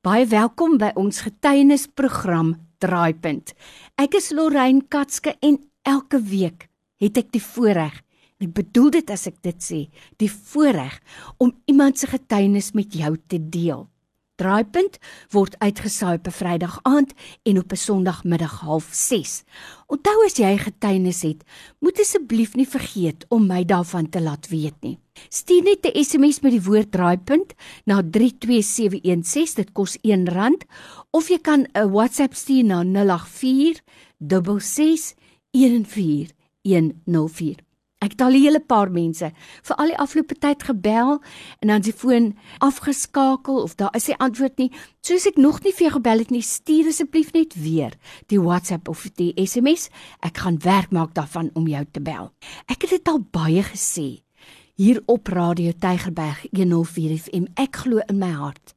Baie welkom by ons getuienisprogram Draaipunt. Ek is Lorraine Katske en elke week het ek die voorreg, ek bedoel dit as ek dit sê, die voorreg om iemand se getuienis met jou te deel. Draaipunt word uitgesaai op 'n Vrydag aand en op 'n Sondagmiddag 06:30. Onthou as jy getuienis het, moet asseblief nie vergeet om my daarvan te laat weet nie. Stuur net 'n SMS met die woord Draaipunt na 32716, dit kos R1 of jy kan 'n WhatsApp stuur na 084 66 14104. Ek het al 'n hele paar mense vir al die afgelope tyd gebel en dan die foon afgeskakel of daar is nie antwoord nie. Soos ek nog nie vir jou gebel het nie, stuur asseblief net weer die WhatsApp of die SMS. Ek gaan werk maak daarvan om jou te bel. Ek het dit al baie gesê hier op Radio Tygerberg 104 FM. Ek glo in my hart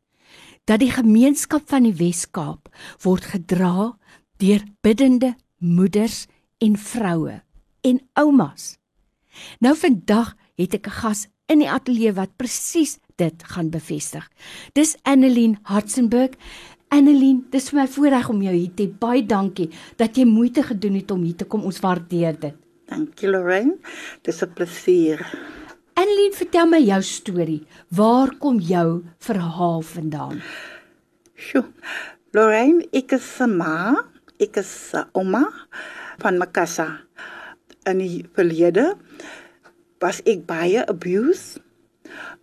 dat die gemeenskap van die Wes-Kaap word gedra deur biddende moeders en vroue en oumas Nou vandag het ek 'n gas in die ateljee wat presies dit gaan bevestig. Dis Annelien Hartzenberg. Annelien, dis vir my voorreg om jou hier te baie dankie dat jy moeite gedoen het om hier te kom. Ons waardeer dit. Dankie Lorraine. Dis 'n plesier. Annelien, vertel my jou storie. Waar kom jou verhaal vandaan? Sjoe. Lorraine, ek is 'n ma. Ek is 'n ouma van Makassa in die verlede was ek baie abuse.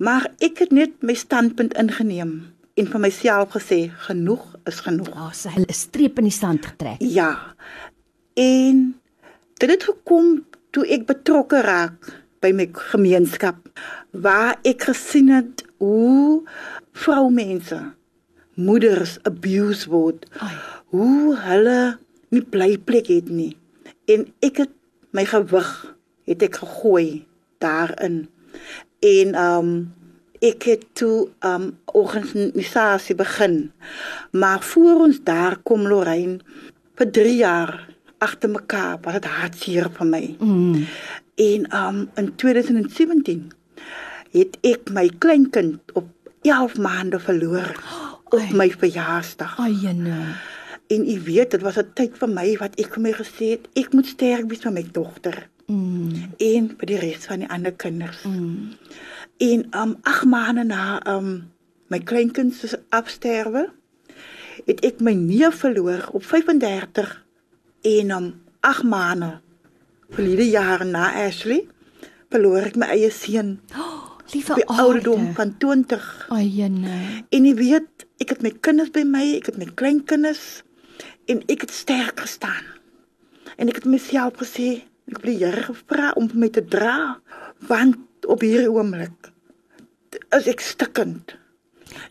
Maar ek het net my standpunt ingeneem en vir myself gesê genoeg is genoeg. Ja, sy het 'n streep in die sand getrek. Ja. En dit het gekom toe ek betrokke raak by my gemeenskap waar ek gesien het hoe vroumense moeders abuse word. Ai. Hoe hulle nie bly plek het nie. En ek het my gewig het ek gegooi daarin. En um, ek het toe um, organisasie begin. Maar voor ons daar kom Lorraine vir 3 jaar agter mekaar, wat het hartseer vir my. Mm. En um, in 2017 het ek my kleinkind op 11 maande verloor op my verjaarsdag. Ai nee. En u weet, dit was 'n tyd vir my wat ek vir my gesê het, ek moet sterk wees vir my dogter. Mm. En vir die res van die ander kinders. Mm. En um ag maande na um my kleinkind se afsterwe, het ek my neef verloor op 35 en um ag maande verlede jaar na Ashley verloor ek my eie seun. Oh, liewe ouderdom van 20. Ai nee. En jy weet, ek het my kinders by my, ek het my kleinkinders en ek het sterk gestaan. En ek het myself gesê, ek die Here gevra om my te dra, want op hierdie oomblik is ek stikkend.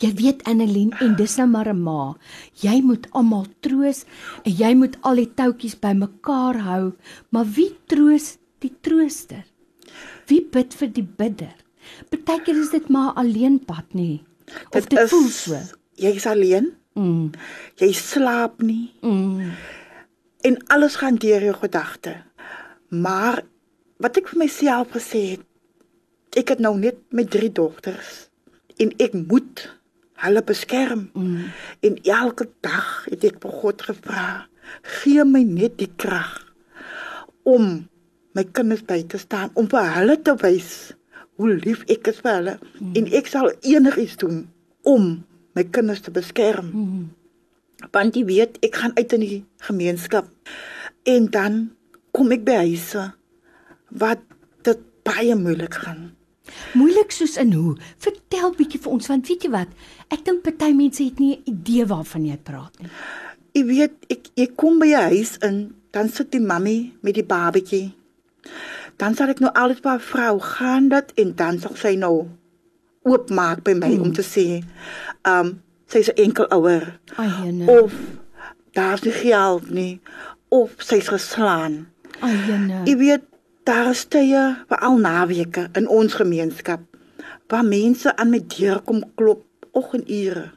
Jy weet Annelien en dis nou maar 'n ma. Jy moet almal troos en jy moet al die touwtjies bymekaar hou, maar wie troos die trooster? Wie bid vir die bidder? Partykeer is dit maar alleen pad nie. Of dit, dit voel so. Jy is alleen. Mm. Jy slaap nie. Mm. En alles gaan deur jou gedagte. Maar wat ek vir myself gesê het, ek het nou net met drie dogters en ek moet hulle beskerm. Mm. En elke dag het ek vir God gevra, gee my net die krag om my kinders by te staan om vir hulle te wys hoe lief ek is vir hulle mm. en ek sal enigiets doen om my kinders te beskerm. Mm -hmm. Want jy weet, ek gaan uit in die gemeenskap en dan kom ek by huise wat dit baie moeilik gaan. Moeilik soos in hoe? Vertel bietjie vir ons want weet jy wat? Ek dink party mense het nie 'n idee waarvan jy praat nie. Jy weet, ek ek kom by 'n huis in, dan sit die mammy met die babatjie. Dan sal ek nou altyd by 'n vrou gaan dat en dan sal sy nou oopmaak by my hmm. om te sê um sy's 'n enkel ouer of daar's nie geld nie of sy's geslaan. Ayene. Jy weet daar is tye vir al naweke in ons gemeenskap waar mense aan my deur kom klop oggendure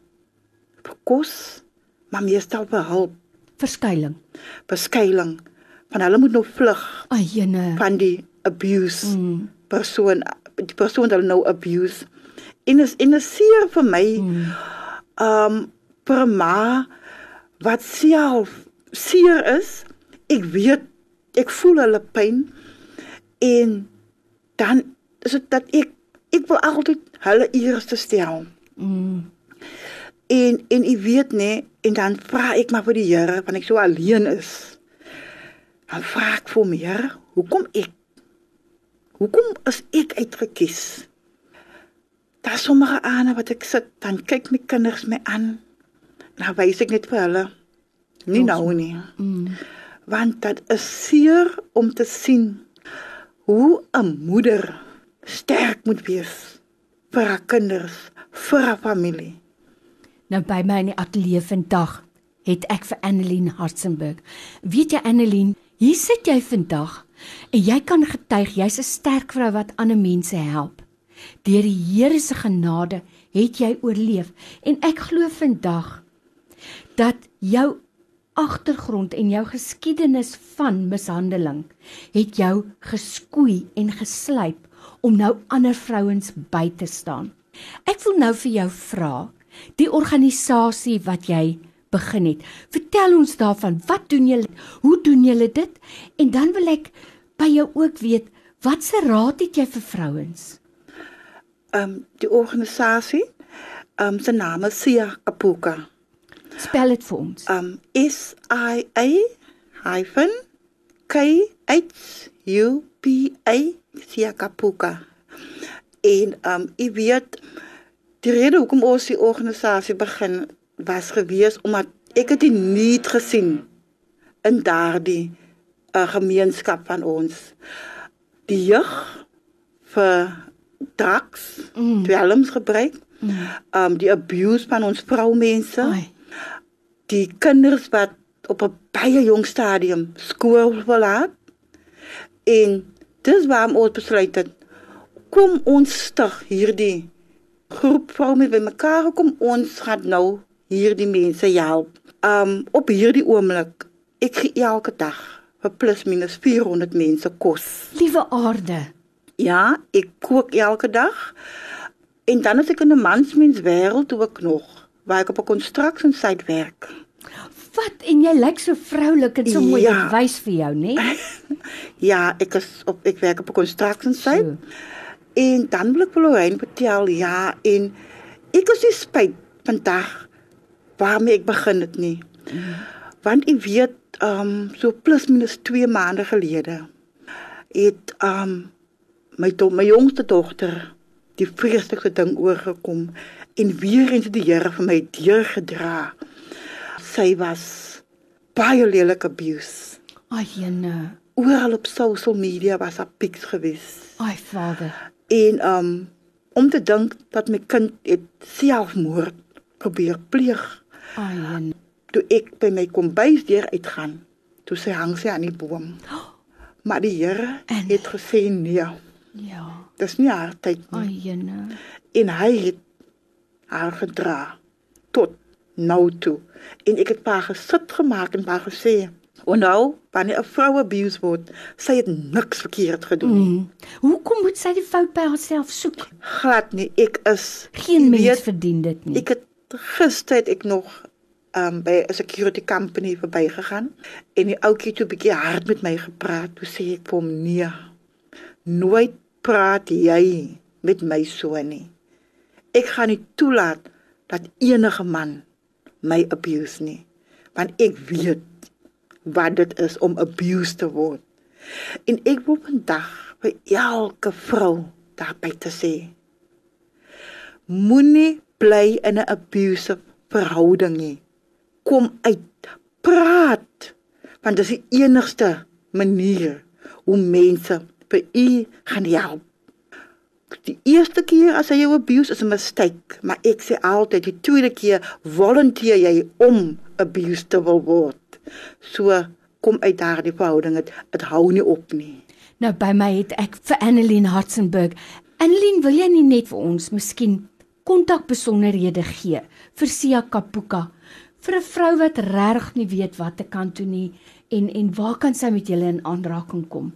vir kos, maar meestal vir hulp, verskuiling. Verskuiling van hulle moet nou vlug. Ayene. Van die abuse mm. persoon die persoon wat nou abuse en is en is seer vir my. Mm. Um vir 'n ma wat self seer is. Ek weet ek voel hulle pyn en dan is dit dat ek ek wil altyd hulle eerste stel. Mm. En en u weet nê, en dan vra ek maar vir die Here want ek so alleen is. Dan vra ek vir my Here, hoekom ek? Hoekom is ek uitgekies? Daar sommige aande wat ek sit, dan kyk my kinders my aan. Nou wys ek net vir hulle. Nie nou nie. Mm. Want dit is seer om te sien hoe 'n moeder sterk moet wees vir haar kinders, vir haar familie. Nou by my in die ateljee vandag het ek vir Annelien Hartzenberg. Weet jy Annelien, hier sit jy vandag en jy kan getuig jy's 'n sterk vrou wat ander mense help. Deur die Here se genade het jy oorleef en ek glo vandag dat jou agtergrond en jou geskiedenis van mishandeling het jou geskoei en geslyp om nou ander vrouens by te staan. Ek wil nou vir jou vra, die organisasie wat jy begin het. Vertel ons daarvan. Wat doen julle? Hoe doen julle dit? En dan wil ek by jou ook weet, watse raad het jy vir vrouens? Ehm um, die organisasie ehm um, se naam is Sia Kapuka. Spel dit vir ons. Um S I A hyphen K H U P A Siakapuka. En um u weet die rede hoekom ons die organisasie begin was gewees omdat ek het dit nie gesien in daardie uh, gemeenskap van ons. Die jeug vir drugs, Mm. dwelmsgebruik, Mm. um die abuse van ons vroumense Ai. die kinders wat op 'n baie jong stadium skool verlaat en dis waarom ons besluit het kom ons stig hierdie groep vroue met bymekaar kom ons gaan nou hierdie mense help um op hierdie oomblik ek gee elke dag vir plus minus 400 mense kos Liewe aarde. Ja ek kook elke dag en dan as ek in 'n mansmens wêreld toe ek nog waar ek op 'n konstruksiesite werk Wat en jy lyk so vroulik en so mooi. Ja. Dit wys vir jou, né? Ja, ek is op ek werk op 'n konstruksiesite So. en dan wil ek vir Lorraine vertel ja en ek is nie spyt vandag waarmee ek begin het nie. Want ek weet um so plus minus 2 maande gelede het um my do my jongste dogter die vreeslikste ding oorgekom en weer eens het die Here vir my deurgedra. Sy was baie lelik abuse. Ai, jene. Oral op social media was daar pics gewees. Ai, Vader. En um om te dink dat my kind het selfmoord probeer pleeg Ai, jene. toe ek by my kombuis deur uitgaan. Toe sy hang sy aan die boom. Maar die Here het gesê nee, Ja. dis nie haar tyd nie. Ai, jene. En hy het haar gedra tot nou toe. En ek het haar gesit gemaak en haar gesê, "O nou, wanneer 'n vrou abuse word, sy het niks verkeerd gedoen nie." Mm. Hoekom moet sy die fout by haarself soek? Glad nie. Ek is Geen mens weet, verdien dit nie. Ek het gister het ek nog um, by 'n security company verbygegaan en die ouetjie so 'n bietjie hard met my gepraat. Toe sê ek vir hom: "Nee. Nooit praat jy met my so nie. Ek gaan nie toelaat dat enige man my abuse nie, want ek weet wat dit is om abused te word. En ek wil vandag vir elke vrou daarby te sê: Moenie bly in 'n abusive verhouding nie. Kom uit, praat, want dit is die enigste manier hoe mense vir u gaan help. Die eerste keer as hy jou abuse is 'n mistake, maar ek sê altyd die tweede keer volunteer jy om abuse te word. So kom uit daardie verhouding, dit dit hou nie op nie. Nou by my het ek vir Annelien Hartzenberg. Annelien, wil jy nie net vir ons miskien kontakbesonderhede gee vir Sia Kapuka vir 'n vrou wat regtig nie weet wat te kan doen nie en en waar kan sy met julle in aanraking kom?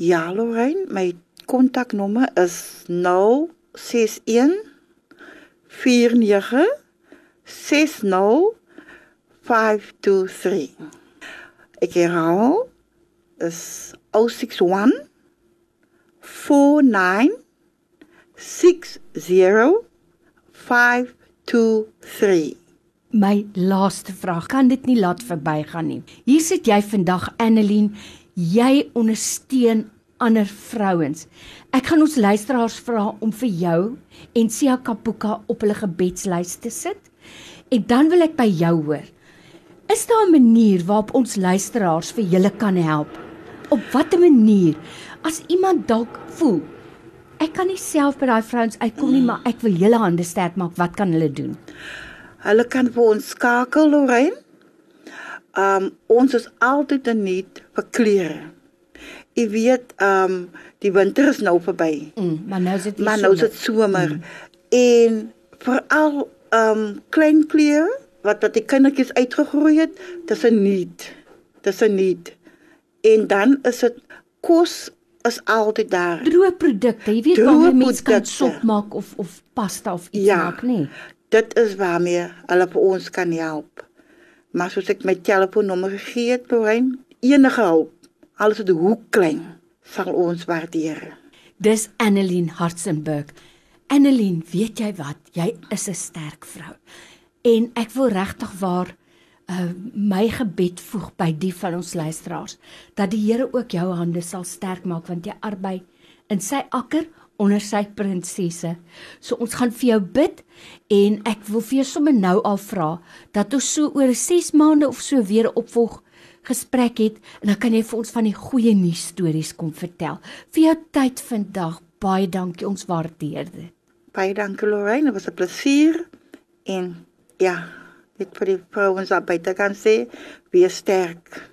Ja, Lorraine, my kontaknommer is 061 49 60523. Ek herhaal is 061 49 60 523. My laaste vraag, kan dit nie laat verbygaan nie. Hier sit jy vandag Annelien, jy ondersteun ander vrouens. Ek gaan ons luisteraars vra om vir jou en Sia Kapuka op hulle gebedslys te sit. En dan wil ek by jou hoor. Is daar 'n manier waarop ons luisteraars vir julle kan help? Op watter manier? As iemand dalk voel ek kan nie self by daai vrouens uitkom nie, maar ek wil julle hande sterk maak, wat kan hulle doen? Hulle kan vir ons skakel, Lorraine. Um ons is altyd in nood vir klere. Jy weet, um die winter is nou verby. Mm, maar nou is dit Maar nou is dit somer mm. en veral um klein klere wat wat die kindertjies uitgegroei het, dis 'n nuut. Dis 'n nuut. En dan is dit kos is altyd daar. droë produkte. Jy weet waar mense kan sop maak of of pasta of iets Ja. maak, nê? Nee. Dit is waarmee hulle vir ons kan help. Maar soos ek my telefoonnommer gegee het, Lorraine, enige hulp, alles wat hoe klein, sal ons waardeer. Dis Annelien Hartzenberg. Annelien, weet jy wat? Jy is 'n sterk vrou. En ek wil regtig waar uh my gebed voeg by die van ons luisteraars dat die Here ook jou hande sal sterk maak want jy arbei in sy akker onder sy prinsesse. So ons gaan vir jou bid en ek wil vir jou sommer nou al vra dat ons so oor 6 maande of so weer opvolg gesprek het en dan kan jy vir ons van die goeie nuus stories kom vertel. Vir jou tyd vandag, baie dankie, ons waardeer dit. Baie dankie Lorraine, dit was 'n plesier en ja, dit vir die vrouens daar buite kan sê, wees sterk.